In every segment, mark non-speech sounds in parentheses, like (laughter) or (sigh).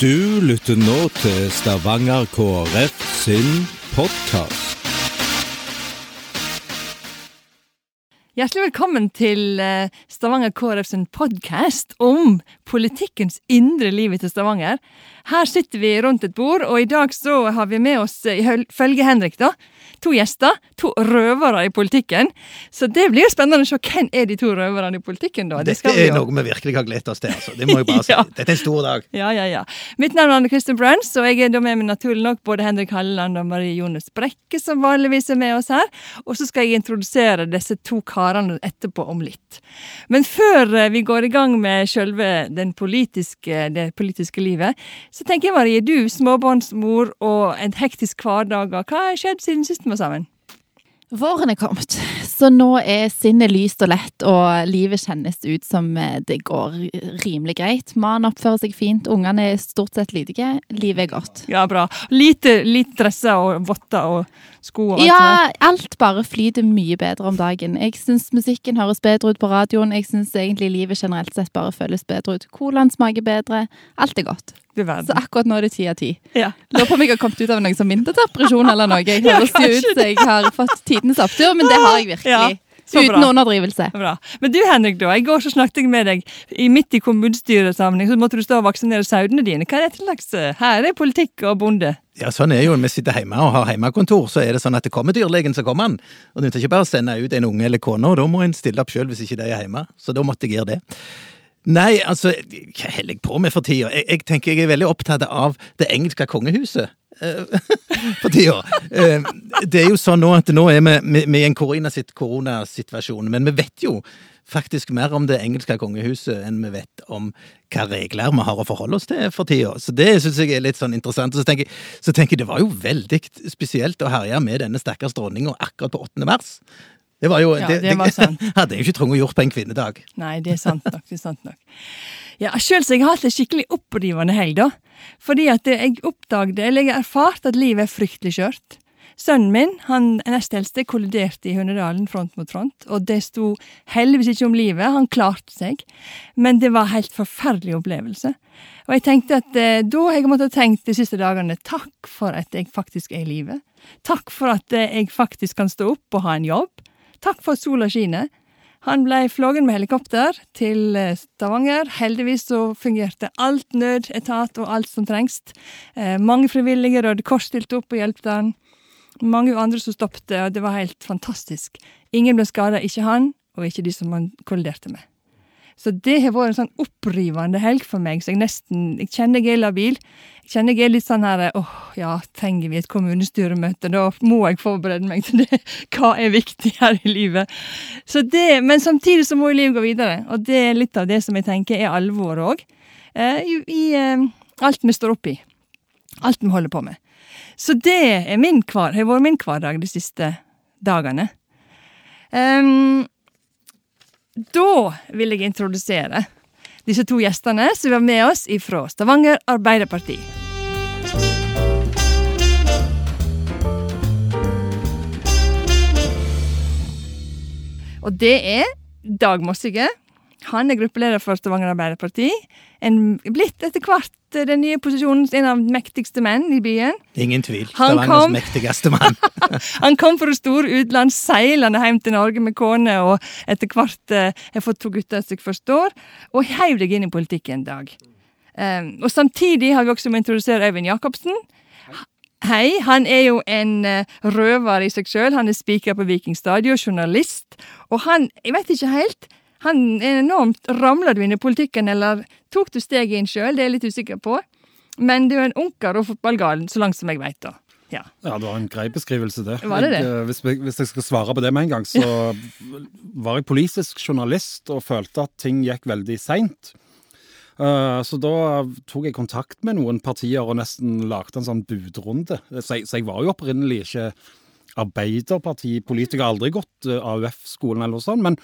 Du lytter nå til Stavanger KrF sin podkast. Hjertelig velkommen til eh, Stavanger KrF sin podkast om politikkens indre liv til Stavanger. Her sitter vi rundt et bord, og i dag så har vi med oss, eh, ifølge Henrik, da, to gjester. To røvere i politikken. Så det blir jo spennende å se hvem er de to røverne i politikken, da. Det Dette det er noe vi virkelig har gledet oss til. altså. Det må jeg bare (laughs) si. Ja. Dette er en stor dag. Ja, ja, ja. Mitt navn er Anne Kristin Bruns, og jeg er da med meg naturlig nok både Henrik Halleland og Marie Jones Brekke, som vanligvis er med oss her. Og så skal jeg introdusere disse to karene etterpå om litt. Men før eh, vi går i gang med den politiske, det politiske livet, så tenker jeg Marie, du småbarnsmor og en hektisk hverdag, hva har skjedd siden sist vi var sammen? Våren er kommet, så nå er sinnet lyst og lett, og livet kjennes ut som eh, det går rimelig greit. Mannen oppfører seg fint, ungene er stort sett lydige. Livet er godt. Ja, bra. Lite, lite dresser og votter og sko og alt. Ja, alt bare flyter mye bedre om dagen. Jeg syns musikken høres bedre ut på radioen. Jeg syns egentlig livet generelt sett bare føles bedre ut. Colaen smaker bedre. Alt er godt. Så akkurat nå er det ti av ti. Ja. Lurer på om jeg har kommet ut av noe som vinterdepresjon eller noe. Jeg (laughs) høres jo ut som jeg har fått tidenes opptur, men det har jeg virkelig. Ja. Uten underdrivelse. Bra. Men du Henrik, da. I går så snakket jeg med deg i midt i kommunestyresammenheng. Så måtte du stå og vaksinere sauene dine. Hva er det til slags eh, Her er politikk og bonde. Ja, sånn er jo når vi sitter hjemme og har hjemmekontor, så er det sånn at det kommer dyrlegen, så kommer han. Og det nytter ikke bare å sende ut en unge eller kone, og da må en stille opp sjøl hvis ikke de er hjemme. Så da måtte jeg gjøre det. Nei, altså, hva holder jeg på med for tida? Jeg, jeg tenker jeg er veldig opptatt av det engelske kongehuset. eh, (laughs) for tida. Eh, Det er jo sånn nå at nå er vi, i en koronasituasjon, men vi vet jo faktisk mer om det engelske kongehuset enn vi vet om hva regler vi har å forholde oss til for tida. Så det syns jeg er litt sånn interessant. Så tenker, jeg- så tenker jeg det var jo veldig spesielt å herje med denne stakkars dronninga akkurat på 8. mars. Det var jo Ja, det var sant. (laughs) hadde jeg jo ikke trengt å gjort på en kvinnedag. Nei, det er sant nok. det er sant nok. Ja, Sjøl har jeg hatt en skikkelig opprivende helg, da. Fordi at jeg oppdagde, eller jeg har erfart at livet er fryktelig skjørt. Sønnen min, han nest eldste, kolliderte i Hundedalen front mot front, og det sto heldigvis ikke om livet, han klarte seg, men det var en helt forferdelig opplevelse. Og jeg tenkte at eh, da har jeg måttet tenkt de siste dagene, takk for at jeg faktisk er i live. Takk for at eh, jeg faktisk kan stå opp og ha en jobb. Takk for sola skinner. Han ble flågen med helikopter til eh, Stavanger. Heldigvis så fungerte alt nødetat og alt som trengs. Eh, mange frivillige Røde Kors stilte opp og hjalp han. Mange andre som stoppet, og det var helt fantastisk. Ingen ble skada, ikke han, og ikke de som han kolliderte med. Så det har vært en sånn opprivende helg for meg, så jeg nesten Jeg kjenner jeg er labil. Jeg kjenner jeg er litt sånn her åh, ja, trenger vi et kommunestyremøte? Da må jeg forberede meg til det. (laughs) Hva er viktig her i livet? Så det, men samtidig så må jo livet gå videre, og det er litt av det som jeg tenker er alvor òg. Eh, i eh, alt vi står oppi. Alt vi holder på med. Så det er min hver, har vært min hverdag de siste dagene. Ehm, da vil jeg introdusere disse to gjestene som var med oss fra Stavanger Arbeiderparti. Og det er Dag Mossige. Han er gruppeleder for Stavanger Arbeiderparti. En, blitt etter hvert eh, den nye posisjonen en av de mektigste menn i byen. Ingen tvil. Han Stavangers mektigste mann. (laughs) Han kom fra store utland seilende hjem til Norge med kone, og etter hvert eh, har fått to gutter som jeg forstår, og heiv deg inn i politikken en dag. Um, og samtidig har vi også med å introdusere Øyvind Jacobsen. Hei, han er jo en uh, røver i seg sjøl. Han er spiker på Viking Stadion, journalist. Og han, jeg vet ikke helt, han er enormt Ramla du inn i politikken, eller tok du steget inn sjøl? Det er jeg litt usikker på. Men du er en ungkar og fotballgal, så langt som jeg veit, da. Ja. Ja, det var en grei beskrivelse, det. Var det det? Jeg, eh, hvis, jeg, hvis jeg skal svare på det med en gang, så var jeg politisk journalist og følte at ting gikk veldig seint. Eh, Så da tok jeg kontakt med noen partier og nesten lagde en sånn budrunde. Så jeg, så jeg var jo opprinnelig ikke Arbeiderpartipolitiker, aldri gått eh, AUF-skolen eller noe sånt. Men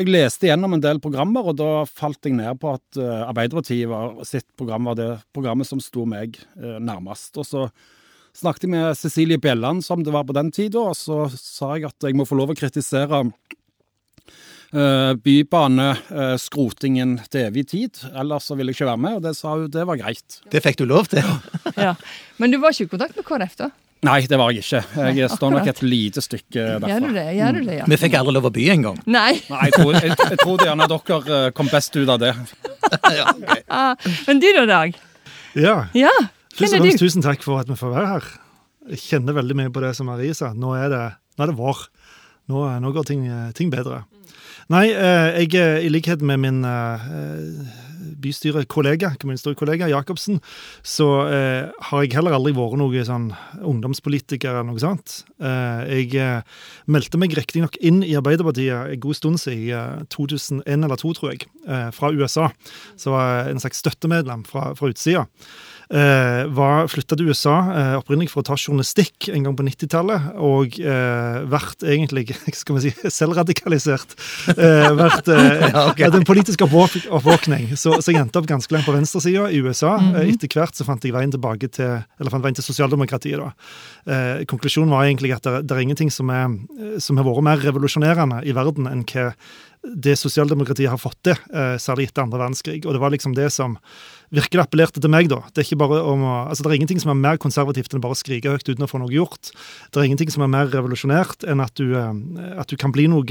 jeg leste gjennom en del programmer, og da falt jeg ned på at eh, Arbeiderpartiet var, sitt program var det programmet som sto meg eh, nærmest. Og så snakket jeg med Cecilie Bjelland, som det var på den tida, og så sa jeg at jeg må få lov å kritisere eh, bybaneskrotingen til evig tid. Ellers så ville jeg ikke være med, og det sa hun det var greit. Det fikk du lov til. Ja. Men du var ikke i kontakt med KrF, da? Nei, det var jeg ikke. Jeg står nok et lite stykke derfra. Gjør du det? Gjør du det, ja? Vi fikk aldri lov å by engang. Nei. Nei, jeg tror, jeg, jeg tror gjerne dere eh, kom best ut av det. (laughs) Ja, ok. Ah, men du da, Dag? Ja. Ja, Først og fremst tusen takk for at vi får være her. Jeg kjenner veldig mye på det som Marie sa. Nå er det, nå er det vår. Nå, nå går ting, ting bedre. Nei, eh, jeg eh, i likhet med min eh, bystyrekollega, kommunestyrekollega Jacobsen, så eh, har jeg heller aldri vært noe sånn ungdomspolitiker eller noe sånt. Eh, jeg eh, meldte meg riktignok inn i Arbeiderpartiet en god stund siden, i eh, 2001 eller 2002, tror jeg, eh, fra USA. Så var jeg en slags støttemedlem fra, fra utsida. Eh, var Flytta til USA eh, opprinnelig for å ta journalistikk en gang på 90-tallet, og eh, vært egentlig (laughs) skal vi si, selvradikalisert. Eh, vært eh, (laughs) Ja, okay. en politisk oppvåkning. Så, så jeg endte opp ganske langt på venstresida i USA. Eh, Etter hvert så fant jeg veien tilbake til eller fant veien til sosialdemokratiet. da. Eh, konklusjonen var egentlig at det, det er ingenting som, er, som har vært mer revolusjonerende i verden enn hva det sosialdemokratiet har fått til, eh, særlig etter andre verdenskrig. Og det var liksom det som virkelig appellerte til meg, da. Det er ikke bare om å, altså det er ingenting som er mer konservativt enn å bare skrike høyt uten å få noe gjort. Det er ingenting som er mer revolusjonært enn at du, eh, at du kan bli noe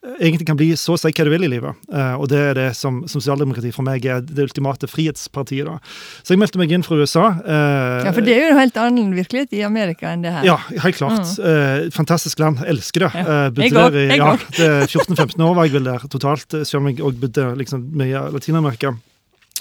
Egentlig kan bli så å si hva du vil i livet. Eh, Og det er det som sosialdemokrati for meg er det ultimate frihetspartiet, da. Så jeg meldte meg inn fra USA. eh, Ja, for det er jo en helt annen virkelighet i Amerika enn det her. ja, helt klart. Mm. fantastisk land. Elsker det. Ja. Eh, Jeg òg, ja, òg. det- 14-15 år var jeg vel der totalt, eh, selv om jeg òg bodde liksom, mye i Latin-Amerika.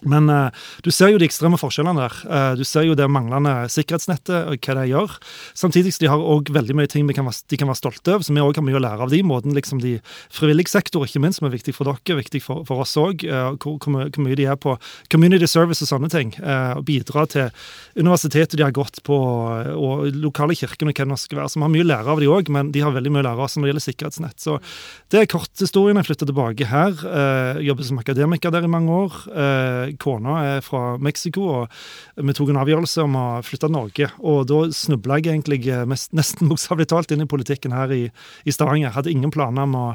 Men uh, du ser jo de ekstreme forskjellene der. Uh, du ser jo det manglende sikkerhetsnettet og hva det gjør. Samtidig så de har òg veldig mye ting kan være, de kan være stolte av, så vi òg har mye å lære av de. Måten liksom de frivillig sektor, ikke minst, som er viktig for dere, viktig for, for oss òg. hvor, hvor, mye- hvor mye de er på community service og sånne ting. eh, og bidra til universitetet de har gått på, og lokale kirker og hva det skal være. Så vi har mye å lære av de òg, men de har veldig mye å lære av oss når det gjelder sikkerhetsnett. Så det er korthistorien. Jeg flytta tilbake her. Uh, jobber som akademiker der i mange år. Kona er fra Mexico, og vi tok en avgjørelse om å flytte til Norge. Og da snubla jeg egentlig mest, nesten bokstavelig talt inn i politikken her i, i Stavanger. Hadde ingen planer om å,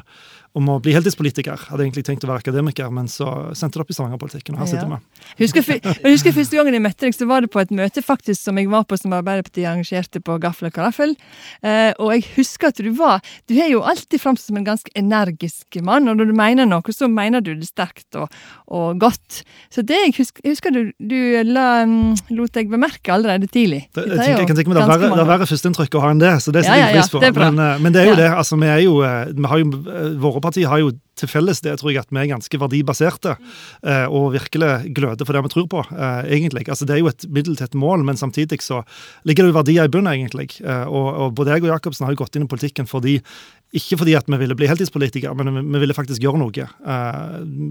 om å bli heltidspolitiker. Hadde egentlig tenkt å være akademiker, men så sendte det opp i Stavanger-politikken, og her sitter Ja. Husker, jeg husker første gangen jeg møtte deg, så var det på et møte faktisk som jeg var på som Arbeiderpartiet arrangerte på Gaffel og Karaffel. Eh, og jeg husker at du var Du har jo alltid framstått som en ganske energisk mann, og når du mener noe, så mener du det sterkt og, og godt. Så det jeg husker, jeg husker du, du la, mm, lot deg bemerke allerede tidlig. Det, jeg, tenker, jeg kan tenke meg Det er verre- er førsteinntrykk å ha enn det, så det Ja, setter ja, jeg ja, pris på. det men, eh, men det er jo Ja. det. altså vi er jo, eh, vi har jo eh, Partier har jo til felles det, tror jeg, at vi er ganske verdibaserte. eh, Og virkelig gløder for det vi tror på, eh, egentlig. Altså Det er jo et middel til et mål, men samtidig så ligger det jo verdier i bunnen, egentlig. Eh, Og, og både jeg og Jacobsen har jo gått inn i politikken fordi ikke fordi at vi ville bli heltidspolitikere, men vi, vi ville faktisk gjøre noe.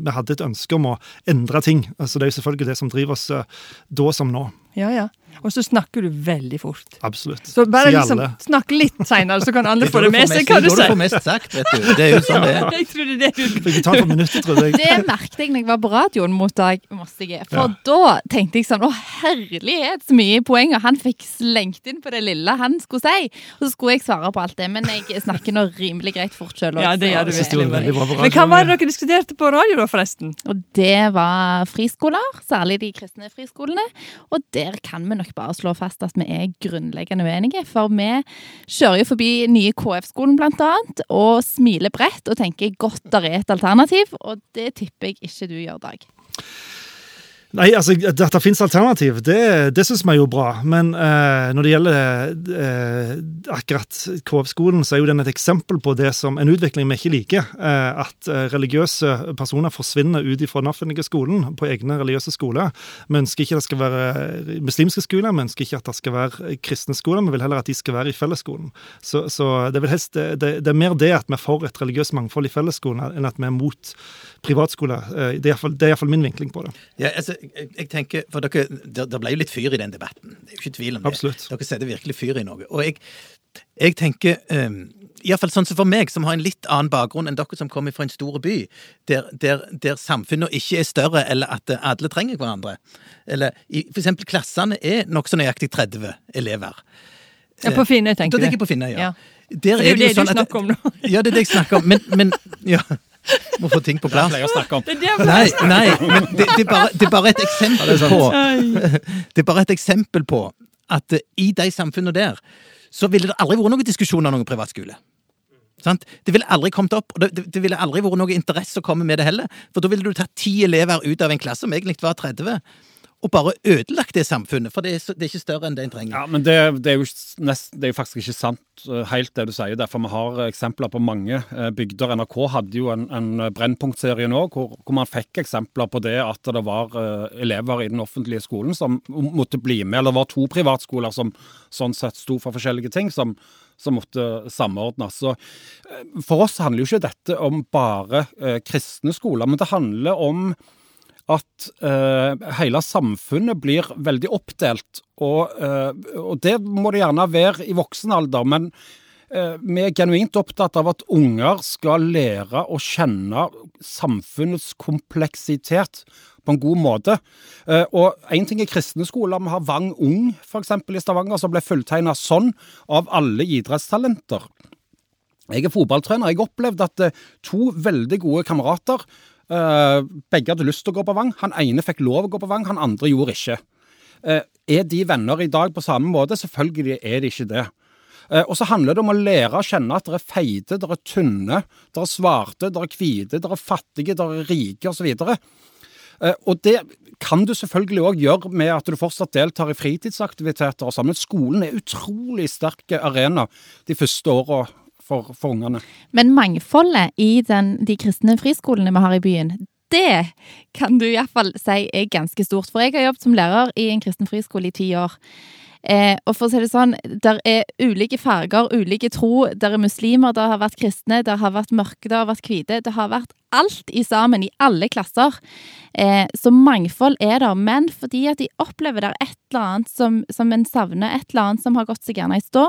Vi hadde et ønske om å endre ting. Altså Det er jo selvfølgelig det som driver oss da som nå. Ja, ja. Og så snakker du veldig fort. Absolutt. Så bare liksom snakk litt seinere, så kan alle få det med seg hva du det er sier. får mest sagt, vet du. Det er jo sånn det er. (laughs) Jeg trodde det er det du Fikk ta for minuttet, trodde jeg. Det merket jeg når jeg var på radioen mot Dag Mossige. For da tenkte jeg sånn Å, herlighet, så mye poeng. Og han fikk slengt inn på det lille han skulle si. Og så skulle jeg svare på alt det, men jeg snakker nå rimelig greit fort sjøl. Ja, det gjør du det var veldig bra på Men hva var det dere diskuterte på radio, da, forresten? Og det var friskoler, særlig de kristne friskolene. Og der kan vi nok bare slå fast at vi er grunnleggende uenige. For vi kjører jo forbi nye KF-skolen annet, og smiler bredt og tenker godt der er et alternativ. Og det tipper jeg ikke du gjør, Dag. Nei, altså, At det finnes alternativ, det, det syns vi er jo bra. Men eh, når det gjelder eh, akkurat KF-skolen, så er jo den et eksempel på det som en utvikling vi ikke liker. Eh, at eh, religiøse personer forsvinner ut fra den offentlige skolen på egne religiøse skoler. Vi ønsker ikke at det skal være muslimske skoler, vi ønsker ikke at det skal være kristne skoler. Vi vil heller at de skal være i fellesskolen. Så, så det, er helst, det, det er mer det at vi er for et religiøst mangfold i fellesskolen, enn at vi er mot privatskoler. Eh, er det er iallfall min vinkling på det. Ja, altså, jeg, jeg tenker, for dere, det, der, ble jo litt fyr i den debatten. Det er jo ikke tvil om det. Absolutt. Dere setter virkelig fyr i noe. Og jeg, jeg tenker um, Iallfall sånn som for meg, som har en litt annen bakgrunn enn dere som kommer fra en stor by, der, der, der samfunnet ikke er større, eller at alle trenger hverandre. Eller i, for eksempel klassene er nokså nøyaktig 30 elever. Ja, på Finne, Da tenker tenker jeg du. på Finnøy, ja. Ja. Der det er jo det du sånn at- snakker om nå. Ja, det er det jeg snakker om. Men, men ja. Må få ting på Det plass. pleier jeg å om. Det er Nei, nei, men det, det, er bare, det er bare et eksempel på (laughs) Det er bare et eksempel på at eh, i de samfunnene der, så ville det aldri vært noen diskusjon om noen privatskole. Sant? Det ville aldri kommet opp, og det, det, det ville aldri vært noe interesse å komme med det heller. For da ville du tatt ti elever ut av en klasse som egentlig var 30, og bare ødelagt det samfunnet. For det er, så, det er ikke større enn det en trenger. Ja, men det, det, er jo nest, det er jo faktisk ikke sant eh, helt det du sier. Derfor vi har eksempler på mange eh, bygder. NRK hadde jo en, en Brennpunkt-serie nå hvor, hvor man fikk eksempler på det at det var eh, elever i den offentlige skolen som måtte bli med. Eller det var to privatskoler som sånn sett sto for forskjellige ting. som som måtte samordnes. Så eh, For oss handler jo ikke dette om bare eh, kristne skoler, men det handler om at uh, hele samfunnet blir veldig oppdelt. Og, uh, og det må det gjerne være i voksen alder, men uh, vi er genuint opptatt av at unger skal lære å kjenne samfunnets kompleksitet på en god måte. Og én ting er kristne skoler. Vi har Vang Ung f.eks. i Stavanger, som ble fulltegna sånn av alle idrettstalenter. Jeg er fotballtrener. Jeg opplevde at to veldig gode kamerater Begge hadde lyst til å gå på Vang. Han ene fikk lov å gå på Vang, han andre gjorde ikke. Eh, er de venner i dag på samme måte? Selvfølgelig er de ikke det. Eh, Og så handler det om å lære å kjenne at dere er feite, dere er tynne, dere er svarte, dere er hvite, dere er fattige, dere er rike osv. Eh, Og det kan du selvfølgelig òg gjøre med at du fortsatt deltar i fritidsaktiviteter og sånn, men skolen er utrolig sterk arena de første åra for, for ungene. Men mangfoldet i den, de kristne friskolene vi har i byen, det kan du iallfall si er ganske stort. For jeg har jobbet som lærer i en kristen friskole i ti år. Eh, og for å si det sånn, der er ulike farger, ulike tro. Der er muslimer, der har vært kristne, der har vært mørke, der har vært hvite. Det har vært alt i sammen, i alle klasser. Eh, så mangfold er der. Men fordi at de opplever det er et eller annet som, som en savner, et eller annet som har gått seg gjerne i stå,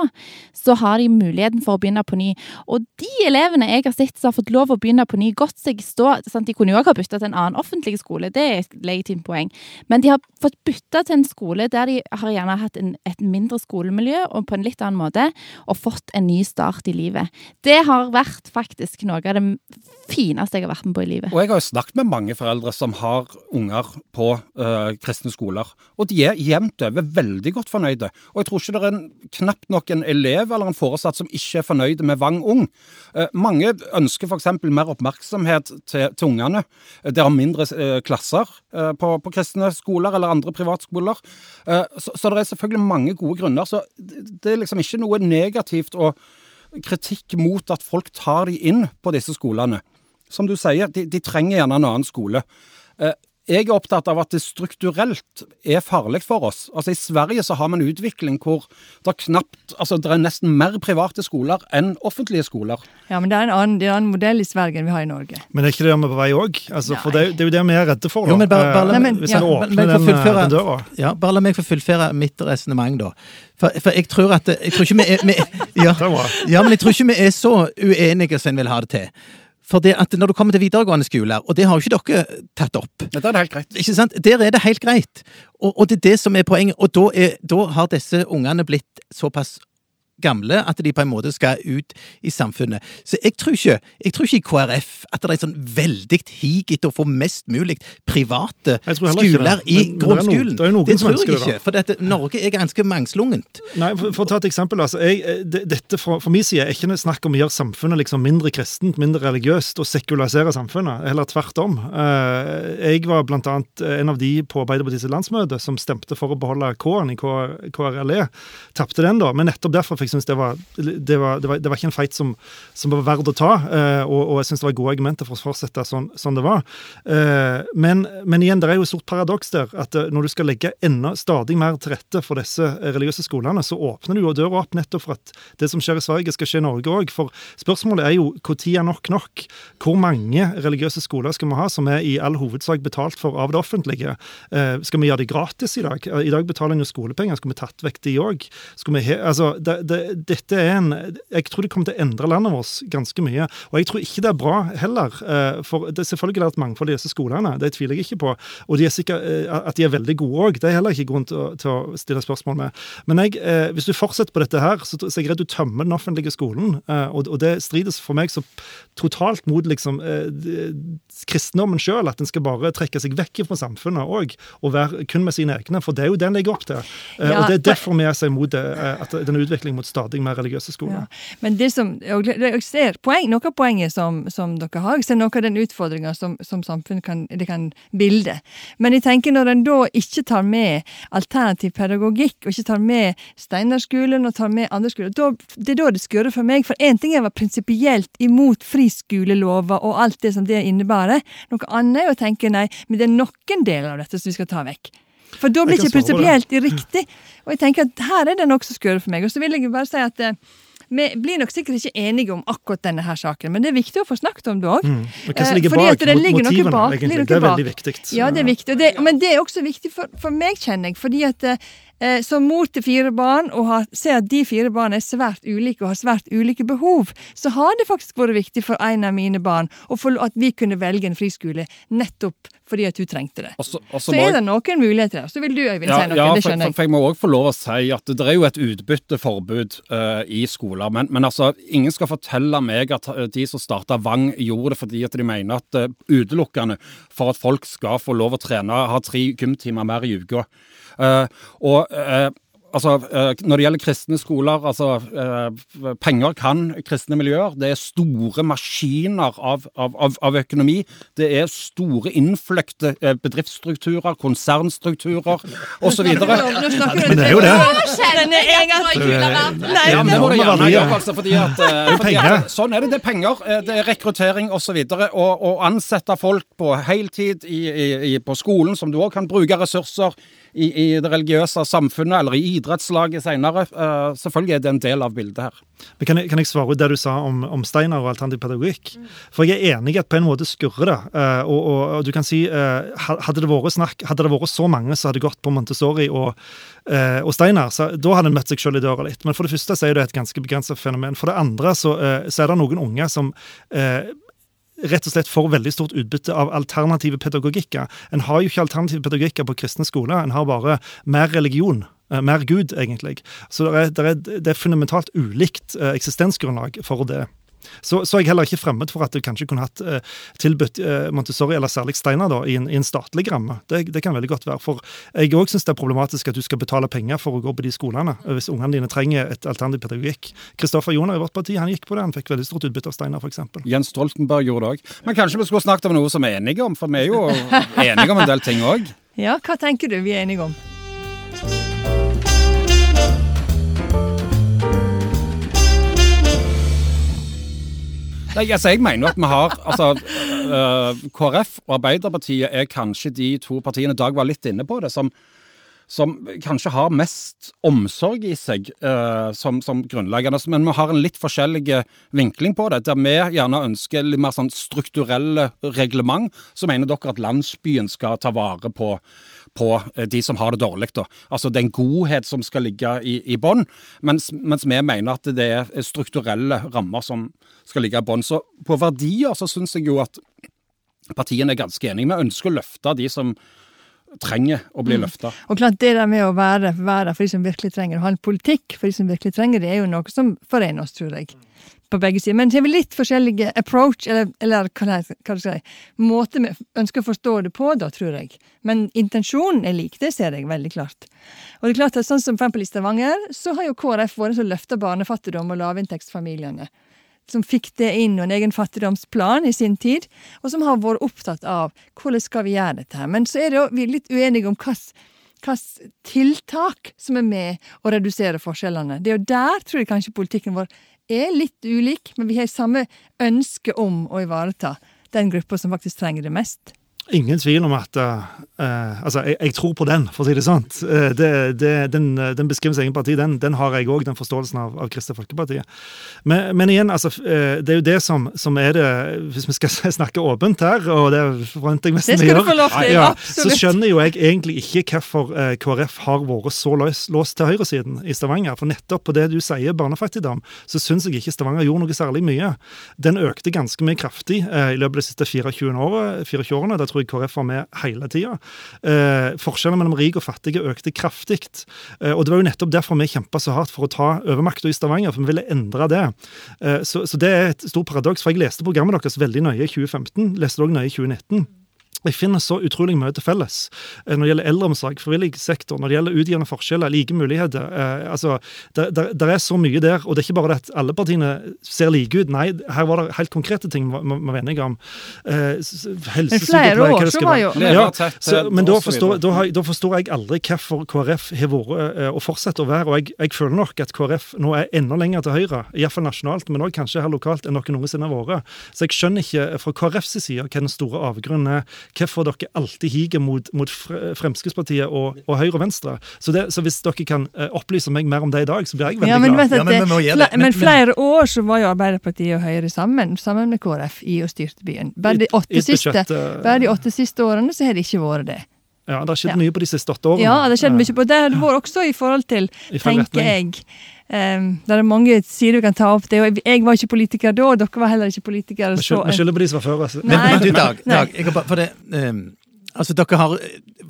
så har de muligheten for å begynne på ny. Og de elevene jeg har sett som har fått lov å begynne på ny, gått seg i stå sant? De kunne jo òg ha bytta til en annen offentlig skole, det er et legitimt poeng. Men de har fått bytta til en skole der de har gjerne hatt en, et mindre skolemiljø og på en litt annen måte, og fått en ny start i livet. Det har vært faktisk noe av det fineste jeg har vært med på i livet. Og jeg har jo snakket med mange foreldre som har unger på uh, kristne skoler, og de er jevnt over veldig godt fornøyde. Og jeg tror ikke det er en, knapt nok en elev eller en foresatt som ikke er fornøyd med Vang Ung. Uh, mange ønsker f.eks. mer oppmerksomhet til, til ungene. Det er mindre eh, klasser eh, på, på kristne skoler eller andre privatskoler. Eh, så, så det er selvfølgelig mange gode grunner. Så det, det er liksom ikke noe negativt og kritikk mot at folk tar de inn på disse skolene. Som du sier, de, de trenger gjerne en annen skole. Eh, jeg er opptatt av at det strukturelt er farlig for oss. Altså I Sverige så har man en utvikling hvor det er knapt Altså det er nesten mer private skoler enn offentlige skoler. Ja, men det er en annen, det er en annen modell i Sverige enn vi har i Norge. Men er ikke det vi er på vei òg? Altså, for det, det er jo det vi er redde for. da. Jo, men bare- bare Eh, meg- Hvis ja, en åpner men den, eh, fullføre- den døra. Ja, bare la meg få fullføre mitt resonnement, da. For, for jeg tror at Jeg tror ikke vi er vi, (laughs) ja, ja, men jeg tror ikke vi er så uenige som en vil ha det til. For det at når du kommer til videregående skoler, og det har jo ikke dere tatt opp Der er det helt greit. ikke sant? Der er det helt greit. Og, og det er det som er poenget. Og da, er, da har disse ungene blitt såpass gamle at de på en måte skal ut i samfunnet. Så jeg tror ikke, jeg tror ikke i KrF at det er sånn veldig hig etter å få mest mulig private skoler i Men grunnskolen. det noen det tror jeg ikke. For dette, Norge er ganske mangslungent. Nei, for, for å ta et eksempel. altså, jeg, eh, det, Dette fra, fra min side er ikke snakk om å gjøre samfunnet liksom mindre kristent, mindre religiøst og sekularisere samfunnet. Heller tvert om. Eh, Jeg var blant annet en av de på Arbeiderpartiets landsmøte som stemte for å beholde K-en i KRLE. Tapte den, da, men nettopp derfor for jeg synes det det det var, ikke en fight som, som var verd å ta, eh, og, og jeg syns det var gode argumenter for å fortsette sånn, sånn det var. Eh, men, men igjen, det er jo et stort paradoks der, at eh, når du skal legge enda stadig mer til rette for disse religiøse skolene, så åpner du jo døra opp nettopp for at det som skjer i Sverige, skal skje i Norge òg. For spørsmålet er jo når er nok nok? Hvor mange religiøse skoler skal vi ha som er i all hovedsak betalt for av det offentlige? Skal vi gjøre det gratis i dag? I dag betaler en jo skolepenger, skal vi tatt vekk de òg? Altså, det, det, det, dette er en Jeg tror det kommer til å endre landet vårt ganske mye. Og jeg tror ikke det er bra heller. eh, For det er selvfølgelig et mangfold i disse skolene, det tviler jeg ikke på. Og de er sikkert, eh, at de er veldig gode òg, det er heller ikke grunn til å, til å stille spørsmål med. Men jeg, eh, hvis du fortsetter på dette her, så, så er jeg redd du tømmer den offentlige skolen. Og, og det strides for meg så totalt mot liksom kristendommen sjøl, at en skal bare trekke seg vekk fra samfunnet òg, og være kun med sine egne. For det er jo det en legger opp til. Ja, og det er derfor vi er så imot det, at denne utviklingen mot stadig mer religiøse skoler. Ja. Men det som, jeg ser poeng, noe av poenget som, som dere har, jeg ser noe av den utfordringa som, som samfunnet kan, det kan bilde. Men jeg tenker når en da ikke tar med alternativ pedagogikk, og ikke tar med Steinerskolen og tar med andre skoler, da, det er da det skurrer for meg. For én ting er å være prinsipielt imot friskolelova og alt det som det innebærer. Noe annet er å tenke nei, men det er noen deler av dette som vi skal ta vekk. For da blir Jeg ikke det. prinsipielt riktig. Og jeg tenker at her er det noe som skurrer for meg. Og så vil jeg bare si at eh, vi blir nok sikkert ikke enige om akkurat denne her saken, men det er viktig å få snakket om det òg. Mm. Hva som ligger bak det ligger motivene, bak, egentlig, det er veldig viktig. Ja, det er viktig. Det, men det er også viktig for, for meg, kjenner jeg. fordi at eh, som mor til fire barn, og har, ser at de fire barna er svært ulike og har svært ulike behov, så har det faktisk vært viktig for en av mine barn at vi kunne velge en friskole nettopp fordi at hun trengte det. Og så- så er jeg- det noen muligheter der. Så vil du, Øyvind, Ja, si noe. ja det for, skjønner for, jeg. for jeg må òg få lov å si at det er jo et utbytteforbud uh, i skoler. Men, men altså, ingen skal fortelle meg at eh, de som starta Vang, gjorde det fordi at de mener at uh, utelukkende for at folk skal få lov å trene, ha tre gymtimer mer i uka. Eh, og eh, Altså, eh, Når det gjelder kristne skoler, altså Penger kan kristne miljøer. Det er store maskiner av, av, av, av økonomi. Det er store innfløkte bedriftsstrukturer, konsernstrukturer osv. Men det er jo det. Er Ja, men det må du gjerne gjøre, altså, fordi at, fordi at Sånn er det. Det er penger, det er rekruttering osv. Å ansette folk på heltid i, i, i, på skolen, som du òg kan bruke ressurser i, i det religiøse samfunnet eller i idrettslaget senere. Eh, selvfølgelig er det en del av bildet her. Men kan, jeg, kan jeg svare ut det du sa om, om Steinar og alternativ pedagogikk? For jeg er enig i at på en måte skurrer det. eh, og, og, og du kan si, eh, hadde det vært snakk, hadde det vært så mange som hadde gått på Montessori og, eh, og Steinar, så da hadde en møtt seg selv i døra litt. Men for det første så er det et ganske begrenset fenomen. For det andre så, så er det noen unge som eh, rett og slett får veldig stort utbytte av alternative pedagogikker. En har jo ikke alternative pedagogikker på kristne skoler, en har bare mer religion. eh, Mer Gud, egentlig. Så det er, det er, det er fundamentalt ulikt eh, eksistensgrunnlag for det. Så, så er jeg heller ikke fremmed for at du kanskje kunne hatt eh, tilbudt eh, Montessori, eller særlig Steiner, da, i en, i en statlig ramme. Det, det kan veldig godt være. For jeg òg syns det er problematisk at du skal betale penger for å gå på de skolene, eh, hvis ungene dine trenger et alternativ pedagogikk. Kristoffer Joner i vårt parti han gikk på det, han fikk veldig stort utbytte av Steiner, f.eks. Jens Stoltenberg gjorde det òg. Men kanskje vi skulle snakket om noe som vi er enige om, for vi er jo (laughs) enige om en del ting òg. Ja, hva tenker du vi er enige om? Nei, altså, jeg mener at vi har altså, uh, KrF og Arbeiderpartiet er kanskje de to partiene Dag var litt inne på det, som, som kanskje har mest omsorg i seg uh, som, som grunnleggende. Men vi har en litt forskjellig vinkling på det. Der vi gjerne ønsker litt mer sånn strukturelle reglement, så mener dere at landsbyen skal ta vare på på eh, de som har det dårlig. Da. Altså Det er en godhet som skal ligge i, i bånn, mens, mens vi mener at det er strukturelle rammer som skal ligge i bånn. Så på verdier så syns jeg jo at partiene er ganske enige. Vi ønsker å løfte de som trenger å bli løfta. Og klart det der med å være, være for de som virkelig trenger, å ha en politikk for de som virkelig trenger det, er jo noe som forener oss, tror jeg. På begge sider. Men er vel litt forskjellige approach, eller, eller hva, hva skal jeg måte vi ønsker å forstå det på, da, tror jeg. Men intensjonen er lik, det ser jeg veldig klart. Og det er klart at sånn som for i Stavanger, så har jo KrF vært som løfta barnefattigdom og lavinntektsfamiliene som fikk det inn og en egen fattigdomsplan i sin tid, og som har vært opptatt av hvordan skal vi gjøre dette her. Men så er det jo, vi er litt uenige om hvilke tiltak som er med å redusere forskjellene. Det er jo der tror jeg kanskje politikken vår er litt ulik, men vi har samme ønske om å ivareta den gruppa som faktisk trenger det mest. Ingen tvil om at uh, Altså, jeg, jeg, tror på den, for å si det sånn. Uh, det, det, den, den beskrivelsen av egen parti, den, den, har jeg òg, den forståelsen av, av Kristelig Folkeparti. Men, men, igjen, altså, uh, det er jo det som, som, er det Hvis vi skal (laughs) snakke åpent her, og det forventer jeg mest vi gjør, ja, så skjønner jo jeg egentlig ikke hvorfor KrF har vært så låst, låst til høyresiden i Stavanger. For nettopp på det du sier, barnefattigdom, så syns jeg ikke Stavanger gjorde noe særlig mye. Den økte ganske mye kraftig i løpet av de siste 24 årene. 24 årene tror jeg KrF var med hele tida. Eh, forskjellene mellom rik og fattige økte kraftig. Eh, og det var jo nettopp derfor vi kjempa så hardt for å ta overmakta i Stavanger, for vi ville endre det. Eh, så, så, det er et stort paradoks. For jeg leste programmet deres veldig nøye i 2015, leste det òg nøye i 2019 jeg finner så utrolig mye til felles eh, når det gjelder eldreomsorg, frivillig sektor, når det gjelder utjevne forskjeller, like muligheter. Eh, altså, det, det, det, er så mye der. Og det er ikke bare det at alle partiene ser like ut. Nei, her var det helt konkrete ting vi var enige om. Eh, helse, men flere år så var jo ja, så, Men da forstår, da, har, da forstår, jeg aldri hvorfor KrF har vært eh, og fortsetter å være. Og jeg, jeg, føler nok at KrF nå er enda lenger til høyre, iallfall nasjonalt, men òg kanskje her lokalt, enn dere noensinne har vært. Så jeg skjønner ikke fra KrFs side hva den store avgrunnen er hvorfor dere alltid higer mot, mot Fremskrittspartiet og, og, Høyre og Venstre. Så, det, så, hvis dere kan uh, opplyse meg mer om det i dag, så blir jeg veldig ja, men, glad. Ja, men, men, men, flere år så var jo Arbeiderpartiet og Høyre sammen, sammen med KrF i og styrte byen. Bare de åtte, siste, bare de åtte siste årene så har det ikke vært det. Ja, Det har skjedd ja. mye på de siste åtte årene. Ja, det har skjedd mye på det. har Det vært også i forhold til, tenker jeg Um, det er mange sider du kan ta opp. det, og Jeg var ikke politiker da, og dere var heller ikke politikere. Vi skylder på de som var før. Altså. Men, men, du, Dag, Dag jeg for det, um, altså dere har,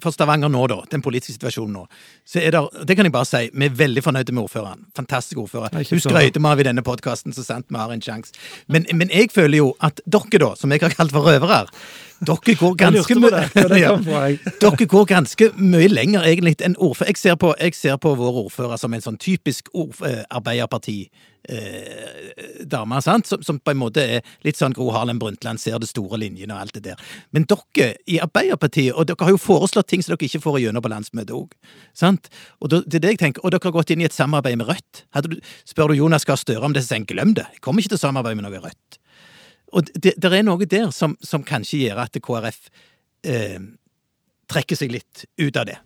For Stavanger nå, da, den politiske situasjonen nå, så er det det kan jeg bare si, vi er veldig fornøyde med ordføreren. Fantastisk ordfører. Hun skrøyter vi av i denne podkasten, så sant vi har en sjanse. Men, men, jeg føler jo at dere, da, som jeg har kalt for røvere dere går ganske mye (laughs) (laughs) Dere går ganske mye lenger egentlig enn ordfører. Jeg ser på, jeg ser på vår ordfører som en sånn typisk eh, arbeiderparti eh, dame, sant? Som, som, på en måte er litt sånn Gro Harlem Brundtland, ser det store linjene og alt det der. Men dere i Arbeiderpartiet, og dere har jo foreslått ting som dere ikke får igjennom på landsmøtet òg, sant? Og det er det jeg tenker, og dere har gått inn i et samarbeid med Rødt. Du, spør du Jonas Gahr Støre om det, så sier han glem det. Jeg kommer ikke til å samarbeide med noe Rødt. Og det, det er noe der som, som, kanskje gjør at KrF eh, trekker seg litt ut av det.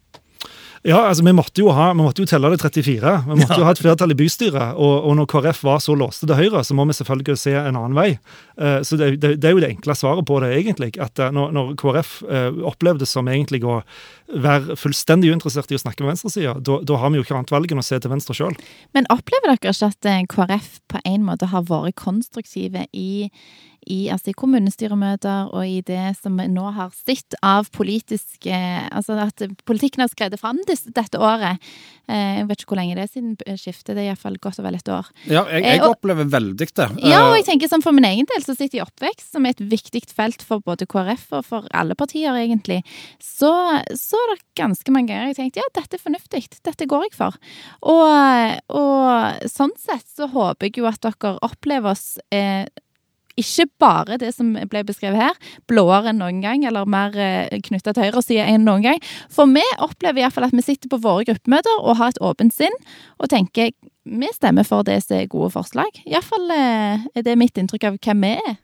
Ja, altså vi måtte jo, ha, vi måtte jo telle det 34. Vi måtte ja. jo ha et flertall i bystyret. Og, og, når KrF var så låste til Høyre, så må vi selvfølgelig se en annen vei. Uh, så det, det, det, er jo det enkle svaret på det, egentlig. At uh, når, når, KrF uh, opplevde som egentlig å være fullstendig uinteressert i å snakke med venstresida, da har vi jo ikke annet valg enn å se til venstre sjøl. Men opplever dere ikke at KrF på en måte har vært konstruktive i i, altså i kommunestyremøter og i det som vi nå har sett av politiske Altså at politikken har skredet fram dette året. Eh, jeg vet ikke hvor lenge det er siden skiftet, det er iallfall godt over et år. Ja, jeg, jeg eh, opplever veldig det. Ja, og jeg tenker sånn for min egen del, så sitter jeg i oppvekst, som er et viktig felt for både KrF og for alle partier, egentlig, så, så er det ganske mange ganger jeg tenkte ja, dette er fornuftig, dette går jeg for. Og, og sånn sett så håper jeg jo at dere opplever oss eh, ikke bare det som ble beskrevet her, blåere enn noen gang, eller mer eh, knytta til høyresida enn noen gang. For vi opplever iallfall at vi sitter på våre gruppemøter og har et åpent sinn, og tenker vi stemmer for det som er gode forslag. Iallfall eh, er det mitt inntrykk av hvem vi er.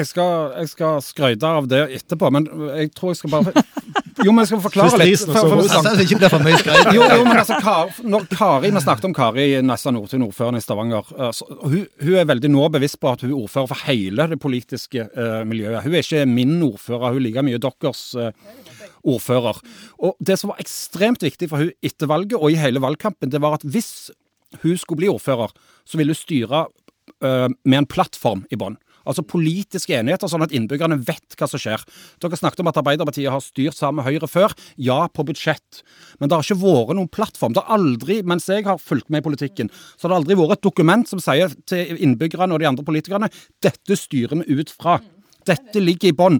Jeg skal, jeg skal skryte av det etterpå, men jeg tror jeg skal bare Jo, men jeg skal forklare litt. For, for, for, for, ikke blir for mye skryt. Jo, jo, men altså, Kar, når Kari, Vi snakket om Kari Nessa Nordtun, ordføreren i Stavanger. Altså, hun, hun, er veldig nå bevisst på at hun er ordfører for hele det politiske uh, miljøet. Hun er ikke min ordfører, hun er like mye deres uh, ordfører. Og Det som var ekstremt viktig for hun etter valget og i hele valgkampen, det var at hvis hun skulle bli ordfører, så ville hun styre uh, med en plattform i bånn. Altså politiske enigheter, sånn at innbyggerne vet hva som skjer. Dere snakket om at Arbeiderpartiet har styrt sammen med Høyre før. Ja, på budsjett. Men det har ikke vært noen plattform. Det har aldri, mens jeg har fulgt med i politikken, så har det aldri vært et dokument som sier til innbyggerne og de andre politikerne dette styrer vi ut fra. Dette ligger i bånn.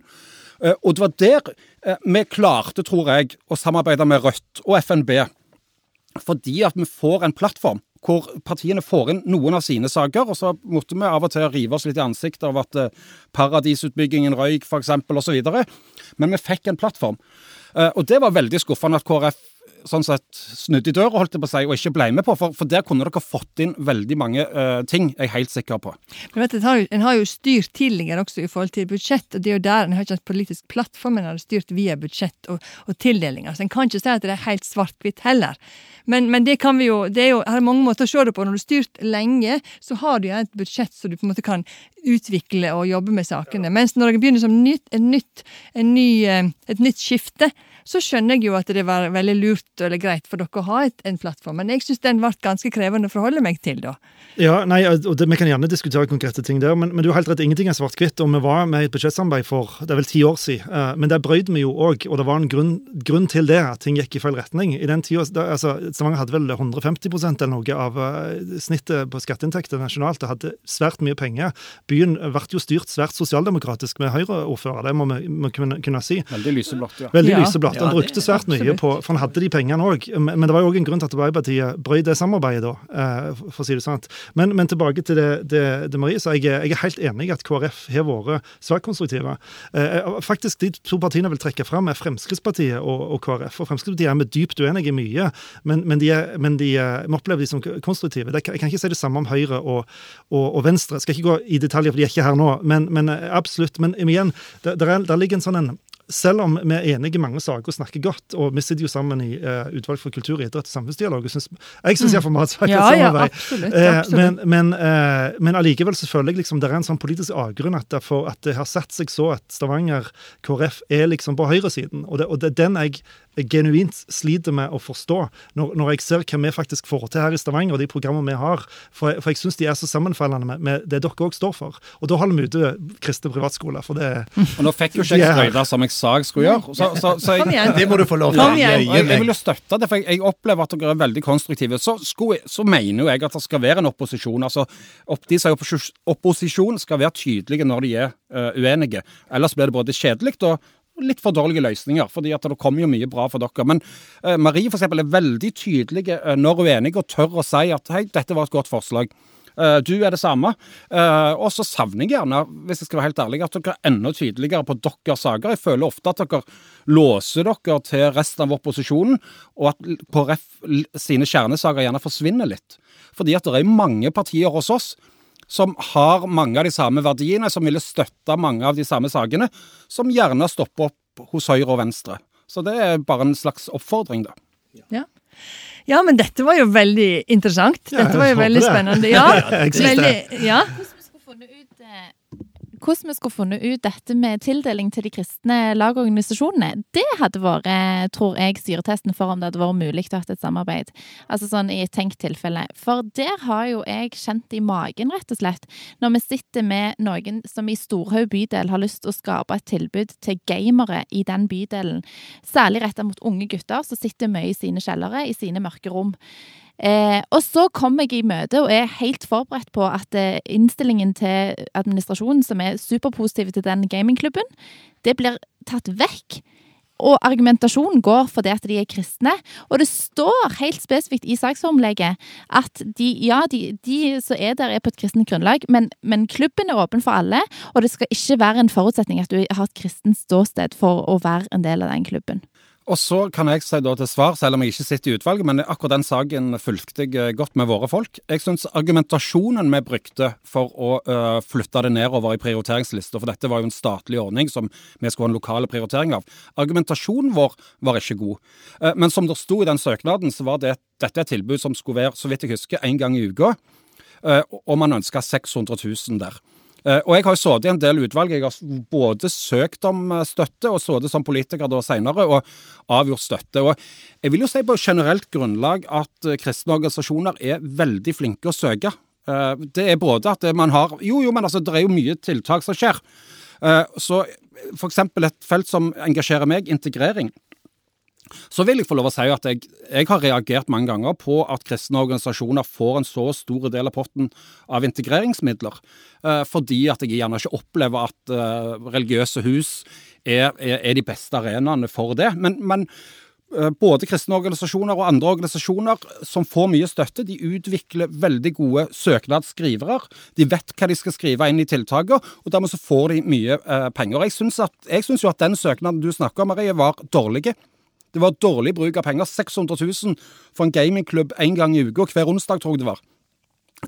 Eh, og det var der eh, vi klarte, tror jeg, å samarbeide med Rødt og FNB. Fordi at vi får en plattform hvor partiene får inn noen av sine saker, og så måtte vi av og til rive oss litt i ansiktet av at eh, paradisutbyggingen røyk, f.eks., osv. Men vi fikk en plattform. Eh, og det var veldig skuffende at KrF sånn sett snudd i døra, holdt jeg på å si, og ikke ble med på. For, for der kunne dere fått inn veldig mange uh, ting, jeg er helt sikker på. Men vet du, en har, jo, en styrt tidligere også i forhold til budsjett, og det er jo der en har ikke hatt politisk plattform, en har styrt via budsjett og, og tildelinger. Så en kan ikke si at det er helt svart-hvitt heller. Men, men, det kan vi jo, det er jo her er mange måter å se det på. Når du har styrt lenge, så har du jo et budsjett så du på en måte kan utvikle og jobbe med sakene. Mens når det begynner som nytt, et, nytt, en ny, eh, et nytt skifte, så skjønner jeg jo at det var veldig lurt eller greit for dere å ha et, en plattform. Men jeg syns den ble ganske krevende å forholde meg til, da. Ja, nei, og det, Vi kan gjerne diskutere konkrete ting der, men, men du har helt rett, ingenting er svart-hvitt. og Vi var med i et budsjettsamarbeid for det er vel ti år siden, uh, men der brøyd vi jo òg, og det var en grunn, grunn, til det, at ting gikk i feil retning. I den tida, altså, Stavanger hadde vel 150 eller noe av uh, snittet på skatteinntekter nasjonalt. Det hadde svært mye penger. Byen ble jo styrt svært sosialdemokratisk med Høyre-ordfører, det må vi, må kunne, kunne, si. Veldig lyseblått, ja. Veldig ja. lyseblått. Han brukte svært mye på For han hadde de pengene òg, men, men det var jo òg en grunn til at Arbeiderpartiet brøt det samarbeidet, da, uh, for å si det sånn. Men, men tilbake til det, det, det Marie sa. Jeg, jeg, er helt enig i at KrF har vært svært konstruktive. Eh, faktisk De to partiene vil trekke fram er Fremskrittspartiet og, og KrF. og Fremskrittspartiet er vi dypt uenige i mye, men, men, de men de, vi opplever de som konstruktive. Jeg kan ikke si det samme om Høyre og, og, og Venstre. Jeg skal ikke gå i detaljer, for de er ikke her nå. Men, men absolutt. Men igjen, der, der ligger en sånn en selv om vi er enige i mange saker og snakker godt, og vi sitter jo sammen i uh, utvalg for kultur, idrett og samfunnsdialog Jeg syns iallfall vi har et ja, samarbeid. Ja, absolutt, eh, absolutt. men, men, uh, men allikevel så føler jeg liksom det er en sånn politisk avgrunn at det, for, at det har satt seg så at Stavanger KrF er liksom på høyresiden. Og det, og det er den jeg genuint sliter med å forstå, når, når, jeg ser hva vi faktisk får til her i Stavanger, og de programmene vi har. For, for jeg syns de er så sammenfallende med, med det dere òg står for. Og da holder vi ute kristne privatskoler, for det Og nå fikk jo ikke jeg skryte som jeg sa jeg skulle gjøre. Så, så, så jeg, det må du få lov til. Jeg, jeg, jeg vil jo støtte det, for jeg, jeg, opplever at dere er veldig konstruktive. Så, skulle, så mener jo jeg at det skal være en opposisjon. altså De sier opposisjon skal være tydelige når de er uh, uenige. Ellers blir det både kjedelig og litt for dårlige løsninger, fordi at det kommer jo mye bra for dere. Men eh, Marie for eksempel, er veldig tydelig uh, når hun er enig og tør å si at hei, dette var et godt forslag. Eh, du er det samme. Eh, og så savner jeg gjerne, hvis jeg skal være helt ærlig, at dere er enda tydeligere på deres saker. Jeg føler ofte at dere låser dere til resten av opposisjonen, og at KrF sine kjernesaker gjerne forsvinner litt. Fordi at det er mange partier hos oss som har mange av de samme verdiene, som ville støtta mange av de samme sakene, som gjerne stopper opp hos Høyre og Venstre. Så det er bare en slags oppfordring, da. Ja. Ja, men dette var jo veldig interessant. Dette var jo veldig spennende. Ja, (laughs) veldig, ja hvordan vi skulle funnet ut dette med tildeling til de kristne lagorganisasjonene, det hadde vært, tror jeg, syretesten for om det hadde vært mulig å ha et samarbeid. Altså sånn i et tenkt tilfelle. For der har jo jeg kjent i magen, rett og slett, når vi sitter med noen som i Storhaug bydel har lyst til å skape et tilbud til gamere i den bydelen, særlig retta mot unge gutter som sitter mye i sine kjellere, i sine mørke rom. Eh, og så kom jeg i møte og er helt forberedt på at eh, innstillingen til administrasjonen, som er superpositiv til den gamingklubben, det blir tatt vekk. Og argumentasjonen går for det at de er kristne. Og det står helt spesifikt i saksformlegget at de, ja, de, de som er der, er på et kristent grunnlag, men, men, klubben er åpen for alle, og det skal ikke være en forutsetning at du har et kristent ståsted for å være en del av den klubben. Og så kan jeg si da til svar, selv om jeg ikke sitter i utvalget, men akkurat den saken fulgte jeg eh, godt med våre folk. Jeg syns argumentasjonen vi brukte for å uh, flytte det nedover i prioriteringslista, for dette var jo en statlig ordning som vi skulle ha en lokale prioritering av, argumentasjonen vår var ikke god. Uh, men som det sto i den søknaden, så var det, dette et tilbud som skulle være, så vidt jeg husker, én gang i uka. Uh, og man ønska 600 000 der. Eh, og jeg har sittet i en del utvalg. Jeg har både søkt om eh, støtte og sittet som politiker da senere og avgjort støtte. Og jeg vil jo si på generelt grunnlag at eh, kristne organisasjoner er veldig flinke å søke. Det er både at man har Jo, jo, men altså, det er jo mye tiltak som skjer. Så for eksempel et felt som engasjerer meg, integrering. Så vil jeg få lov å si at jeg, jeg, har reagert mange ganger på at kristne organisasjoner får en så stor del av potten av integreringsmidler, eh, fordi at jeg gjerne ikke opplever at eh, religiøse hus er, er, er, de beste arenaene for det. Men, men eh, både kristne organisasjoner og andre organisasjoner som får mye støtte, de utvikler veldig gode søknadsskrivere. De vet hva de skal skrive inn i tiltaket, og dermed så får de mye penger. Jeg syns jo at den søknaden du snakker om, Marie, var dårlig. Det var dårlig bruk av penger. 600 000 for en gamingklubb én gang i uka hver onsdag, tror jeg det var.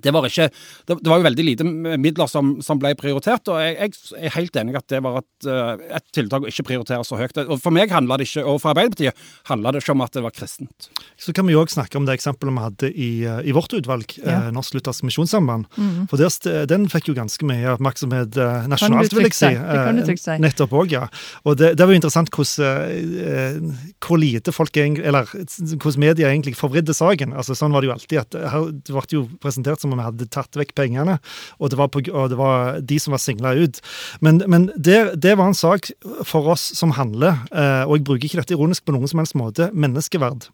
Det var, ikke, det, det var jo veldig lite midler som, som ble prioritert, og jeg, jeg er helt enig at det var et, eh, et tiltak å ikke prioritere så høyt. Og For meg handla det ikke, og for Arbeiderpartiet handla det ikke om at det var kristent. Så kan vi òg snakke om det eksempelet vi hadde i, eh, i vårt utvalg, Ja. eh, Norsk Luthersk Misjonssamband. Mhm. For deres, den fikk jo ganske mye oppmerksomhet nasjonalt, vil jeg si. Det kan du trygt si. Nettopp òg, ja. Og det, det var jo interessant hvordan, hvor lite folk eller hvordan media egentlig forvridde saken. Altså Sånn var det jo alltid. at her, Det ble jo presentert som om vi hadde tatt vekk pengene, og det var, på, og det var de som var singla ut. Men, men det, det var en sak for oss som handler, eh, og jeg bruker ikke dette ironisk på noen som helst måte, menneskeverd.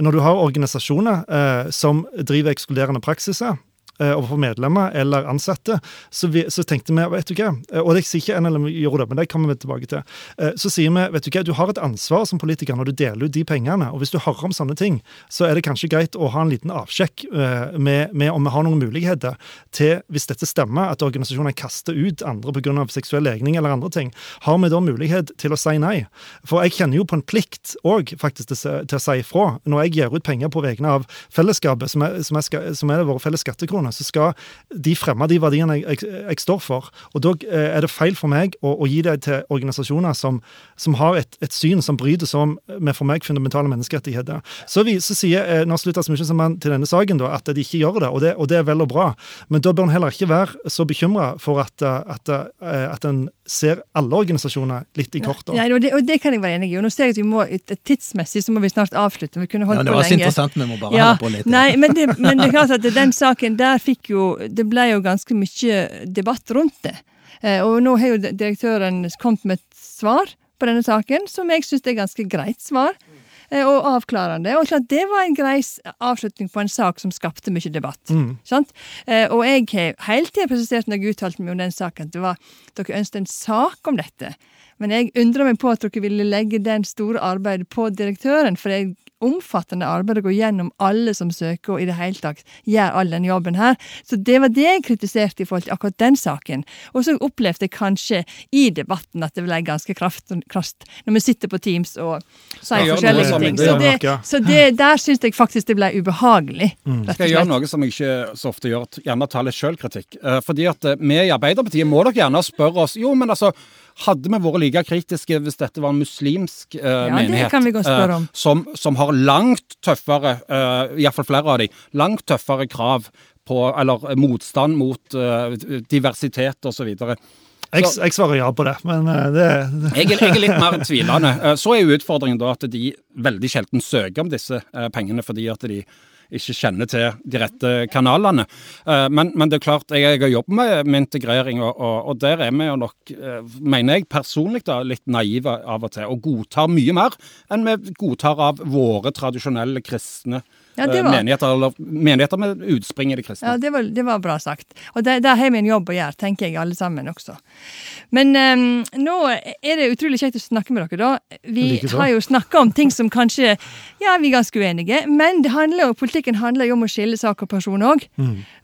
Når du har organisasjoner eh, som driver ekskluderende praksiser overfor medlemmer eller ansatte, så, vi, så tenkte vi vet du hva, eh, og det sier ikke NLM gjorde det, men det kommer vi tilbake til. Eh, så sier vi vet du hva, du har et ansvar som politiker når du deler ut de pengene. og Hvis du hører om sånne ting, så er det kanskje greit å ha en liten avsjekk eh, med, med om vi har noen muligheter til, hvis dette stemmer, at organisasjoner kaster ut andre pga. seksuell legning eller andre ting. Har vi da mulighet til å si nei? For jeg kjenner jo på en plikt òg faktisk til, til å si ifra. Når jeg gir ut penger på vegne av fellesskapet, som er, som er, som er våre felles skattekroner, så skal de fremme de verdiene jeg, jeg, jeg står for. Og da eh, er det feil for meg å, å gi det til organisasjoner som, som har et, et syn som bryter som med for meg fundamentale menneskerettigheter. Så, vi, så sier eh, Norsk Luthersk Misjonssamband til denne saken da, at de ikke gjør det, og det, og det er vel og bra. Men da bør en heller ikke være så bekymra for at, eh, at, eh, at en ser alle organisasjoner litt i kortet. Nei, og, det, og det kan jeg være enig i. Og nå ser jeg at vi må, tidsmessig så må vi snart avslutte. Vi kunne holdt Ja, det på var så lenge. interessant, vi må bare Ja, holde på litt. nei, men det, men det er klart at den saken der fikk jo Det ble jo ganske mye debatt rundt det. Eh, Og nå har jo direktøren kommet med et svar på denne saken, som jeg syns er ganske greit svar. eh, Og avklarende. Og klart det var en grei avslutning på en sak som skapte mye debatt. Mm. Sant? Eh, Og jeg har hele tida presisert når jeg uttalte meg om den saken, at det var, dere ønsket en sak om dette. Men jeg undrer meg på at dere ville legge den store arbeidet på direktøren, for er omfattende arbeid å gå gjennom alle som søker, og i det hele tatt gjør all den jobben her. Så det var det jeg kritiserte i forhold til akkurat den saken. Og så opplevde jeg kanskje i debatten at det ble ganske kraft, krast når vi sitter på Teams og sier noe forskjellige som ting. Så, det så det, der syns jeg faktisk det ble ubehagelig. Mm. Skal jeg gjøre noe som jeg ikke så ofte gjør, gjerne ta litt sjølkritikk. Eh, fordi at eh, vi i Arbeiderpartiet må dere gjerne spørre oss Jo, men altså, hadde vi vært like kritiske hvis dette var en muslimsk uh, det menighet? kan vi godt spørre eh, om. som, som har langt tøffere, uh, iallfall flere av de, langt tøffere krav på, eller eh, motstand mot uh, diversitet osv. Jeg, jeg svarer ja på det, men det, det, Jeg, jeg er litt mer (laughs) tvilende. Eh, Så er jo utfordringen da at de veldig sjelden søker om disse eh, pengene fordi at de ikke kjenner til de rette kanalene. Eh, Men, men det er klart, jeg, har jobbet med, med integrering, og, og, og der er vi jo nok, eh, mener jeg personlig, da, litt naive av og til. Og godtar mye mer enn vi godtar av våre tradisjonelle kristne Ja, eh, var- menigheter, menigheter med utspring i det kristne. Ja, det var, det var bra sagt. Og der, der har vi en jobb å gjøre, tenker jeg, alle sammen også. Men um, nå er det utrolig kjekt å snakke med dere, da. Vi har jo snakka om ting som kanskje Ja, vi er ganske uenige, men det handler jo, politikken handler jo om å skille sak og person òg.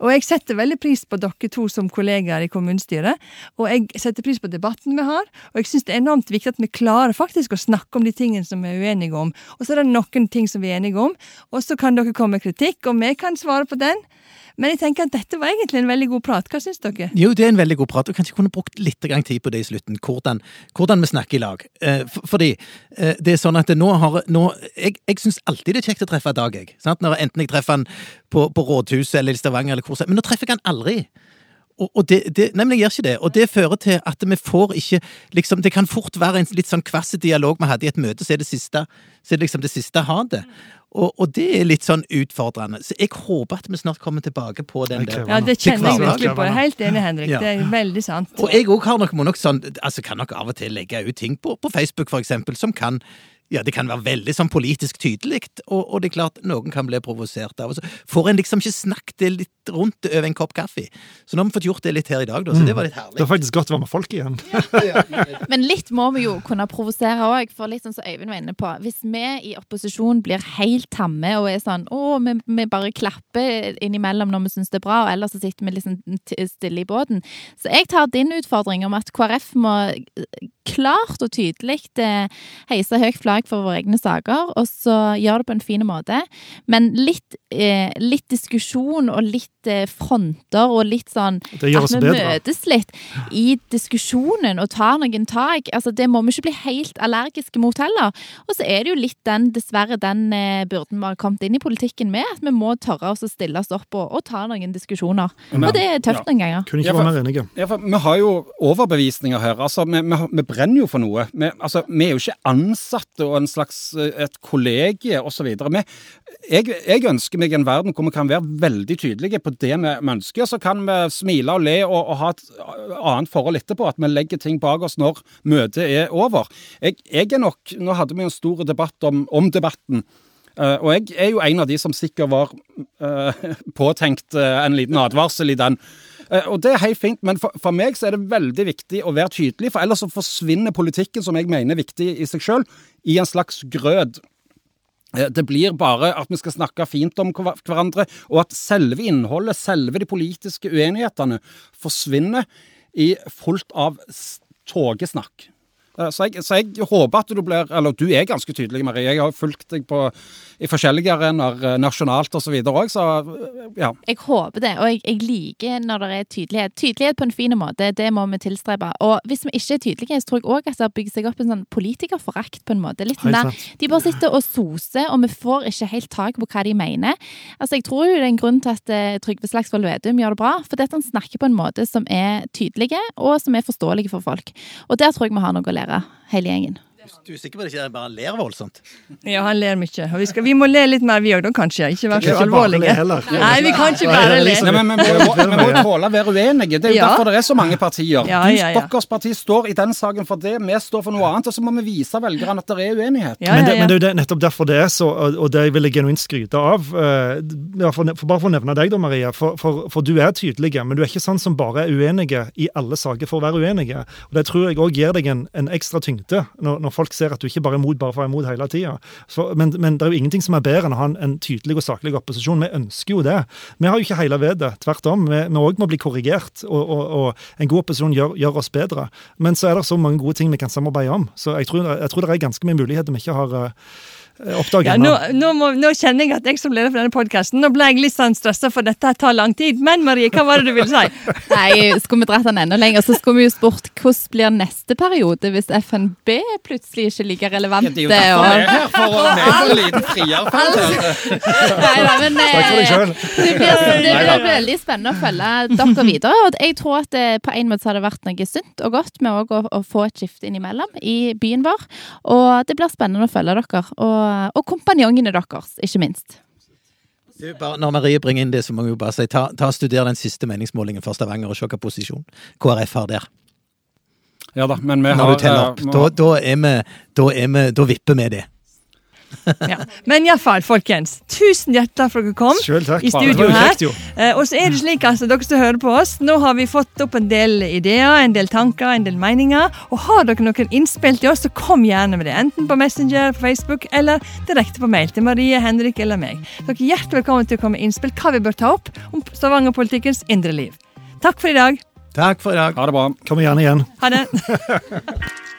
Og jeg setter veldig pris på dere to som kollegaer i kommunestyret. Og jeg setter pris på debatten vi har, og jeg syns det er enormt viktig at vi klarer faktisk å snakke om de tingene som vi er uenige om. Og så er det noen ting som vi er enige om, og så kan dere komme med kritikk, og vi kan svare på den. Men jeg tenker at dette var egentlig en veldig god prat. Hva syns dere? Jo, det er en veldig god prat, og kanskje kunne brukt litt tid på det i slutten. Hvordan, hvordan vi snakker i lag. Eh, for, fordi eh, det er sånn at nå har nå, Jeg, jeg syns alltid det er kjekt å treffe Dag, jeg. Sant? Når Enten jeg treffer han på, på Rådhuset eller i Stavanger eller hvor som Men nå treffer jeg han aldri. Og, og det, det, nei, men jeg gjør ikke det. Og det fører til at vi får ikke liksom, Det kan fort være en litt sånn kvass dialog vi hadde i et møte, så er det siste så er det liksom det siste ha det. Og, og det er litt sånn utfordrende. Så jeg håper at vi snart kommer tilbake på den er der. Ja, det kjenner jeg virkelig på. Helt enig, Henrik. Ja. Det er veldig sant. Og jeg òg har nok, må nok sånn, altså kan nok av og til legge ut ting på, på Facebook, for eksempel, som kan ja, det kan være veldig sånn politisk tydelig, og, og det er klart noen kan bli provosert av. det. så får en liksom ikke snakket det litt rundt over en kopp kaffe. Så nå har vi fått gjort det litt her i dag, da, så det var litt herlig. det var faktisk godt å være med folk igjen. Men litt må vi jo kunne provosere òg, for litt sånn som Øyvind var inne på. Hvis vi i opposisjon blir helt tamme og er sånn å, vi, vi bare klapper innimellom når vi syns det er bra, og ellers så sitter vi liksom stille i båten. Så jeg tar din utfordring om at KrF må klart og tydelig eh, heise høyt flagg for våre egne saker, og så gjør det på en fin måte. Men litt, eh, litt diskusjon og litt eh, fronter og litt sånn at vi bedre. møtes litt i diskusjonen og tar noen tak. Altså, det må vi ikke bli helt allergiske mot heller. Og så er det jo litt den, dessverre, den eh, byrden vi har kommet inn i politikken med, at vi må tørre oss å stille oss opp og, og ta noen diskusjoner. Men- og det er tøft ja. noen ganger. Kunne ikke være mer enige. Ja, for Vi har jo overbevisninger her. altså Vi, vi, vi brenner jo for noe. Vi, altså, vi er jo ikke ansatte og en slags eh, et kollegie osv. Jeg, jeg ønsker meg en verden hvor vi kan være veldig tydelige på det vi ønsker. Så kan vi smile og le og, og ha et annet forhold etterpå. At vi legger ting bak oss når møtet er over. Jeg, jeg er nok, Nå hadde vi en stor debatt om, om debatten. Uh, og jeg er jo en av de som sikkert var uh, (laughs) påtenkt uh, en liten advarsel i den. Eh, og det er helt fint, men for, for meg så er det veldig viktig å være tydelig, for ellers så forsvinner politikken, som jeg mener er viktig i seg sjøl, i en slags grød. Eh, Det blir bare at vi skal snakke fint om hver- hverandre, og at selve innholdet, selve de politiske uenighetene, forsvinner i fullt av tågesnakk. Så jeg, så jeg håper at du blir Eller du er ganske tydelig, Marie. Jeg har fulgt deg på, i forskjellige arenaer, eh, nasjonalt osv. òg, så så ja. Jeg håper det, og jeg, jeg liker når det er tydelighet. Tydelighet på en fin måte, det må vi tilstrebe. Og hvis vi ikke er tydelige, så tror jeg òg at det har bygd seg opp en sånn politikerforakt på en måte. Litt der, de bare sitter og soser, og vi får ikke helt tak på hva de mener. Altså, Jeg tror jo det er en grunn til at eh, Trygve Slagsvold Vedum gjør det bra, for det at han snakker på en måte som er tydelige, og som er forståelige for folk. Og der tror jeg vi har noe å lære, hele gjengen. Du er sikker på det ikke bare ler voldsomt? Ja, han ler mye. Og vi, skal, vi må le litt mer vi òg, da, kanskje. Ikke være så alvorlige. Nei, vi kan ikke bare er le. liksom- Nei, men, men, vi må- vi må tåle å være uenige. Det er jo Ja. derfor det er så mange partier. Ja, ja. Deres parti står i den saken for det, vi står for noe annet. Og så må vi vise velgerne at det er uenighet. Ja, men, det, men det er jo nettopp derfor det er så, og, det vil jeg genuint skryte av. eh, for, for bare for å nevne deg, da, Maria. For, for, for du er tydelig, men du er ikke sånn som bare er uenige i alle saker for å være uenige. Og Det tror jeg òg gir deg en, en ekstra tyngde, når, når folk ser at du ikke bare er imot bare for å være imot hele tida. Men, men det er jo ingenting som er bedre enn å ha en, en tydelig og saklig opposisjon. Vi ønsker jo det. Vi har jo ikke hele vedet. Tvert om. Vi òg må bli korrigert, og, og, og en god opposisjon gjør, gjør oss bedre. Men så er det så mange gode ting vi kan samarbeide om. Så jeg tror, jeg tror det er ganske mye muligheter vi ikke har uh, Ja, nå, nå, må, nå kjenner jeg at jeg som leder for denne podkasten Nå ble jeg litt sånn stressa, for dette tar lang tid. Men Marie, hva var det du ville si? (laughs) Nei, skulle vi dratt den enda lenger, så skulle vi jo spurt hvordan blir neste periode hvis FNB plutselig ikke ligger relevant? relevante? Det er jo derfor vi er her, for å være en liten frier. (laughs) Nei da, men Takk for deg eh, det blir, det blir veldig spennende å følge dere videre. Og jeg tror at det, på en måte har det vært noe sunt og godt med å, å få et skifte innimellom i byen vår. Og det blir spennende å følge dere, og, og kompanjongene deres, ikke minst. Du, bare, når Marie bringer inn det, så må vi jo bare si ta, ta og Studer den siste meningsmålingen for Stavanger, og se hvilken posisjon KrF har der. Ja da, men vi Når du teller opp. eh, må- Da, da, er vi, da, er vi, da vipper vi det. Ja. Men iallfall, folkens. Tusen hjertelig for at dere kom Selv takk. i studio her. Eh, og så er det slik, altså, dere som hører på oss, nå har vi fått opp en del ideer, en del tanker, en del meninger. Og har dere noen innspill til oss, så kom gjerne med det. Enten på Messenger, på Facebook eller direkte på mail til Marie, Henrik eller meg. Dere er hjertelig velkommen til å komme med innspill hva vi bør ta opp om Stavanger-politikkens indre liv. Takk for i dag. Takk for i dag. Ha det bra. Kom gjerne igjen. Ha det. (laughs)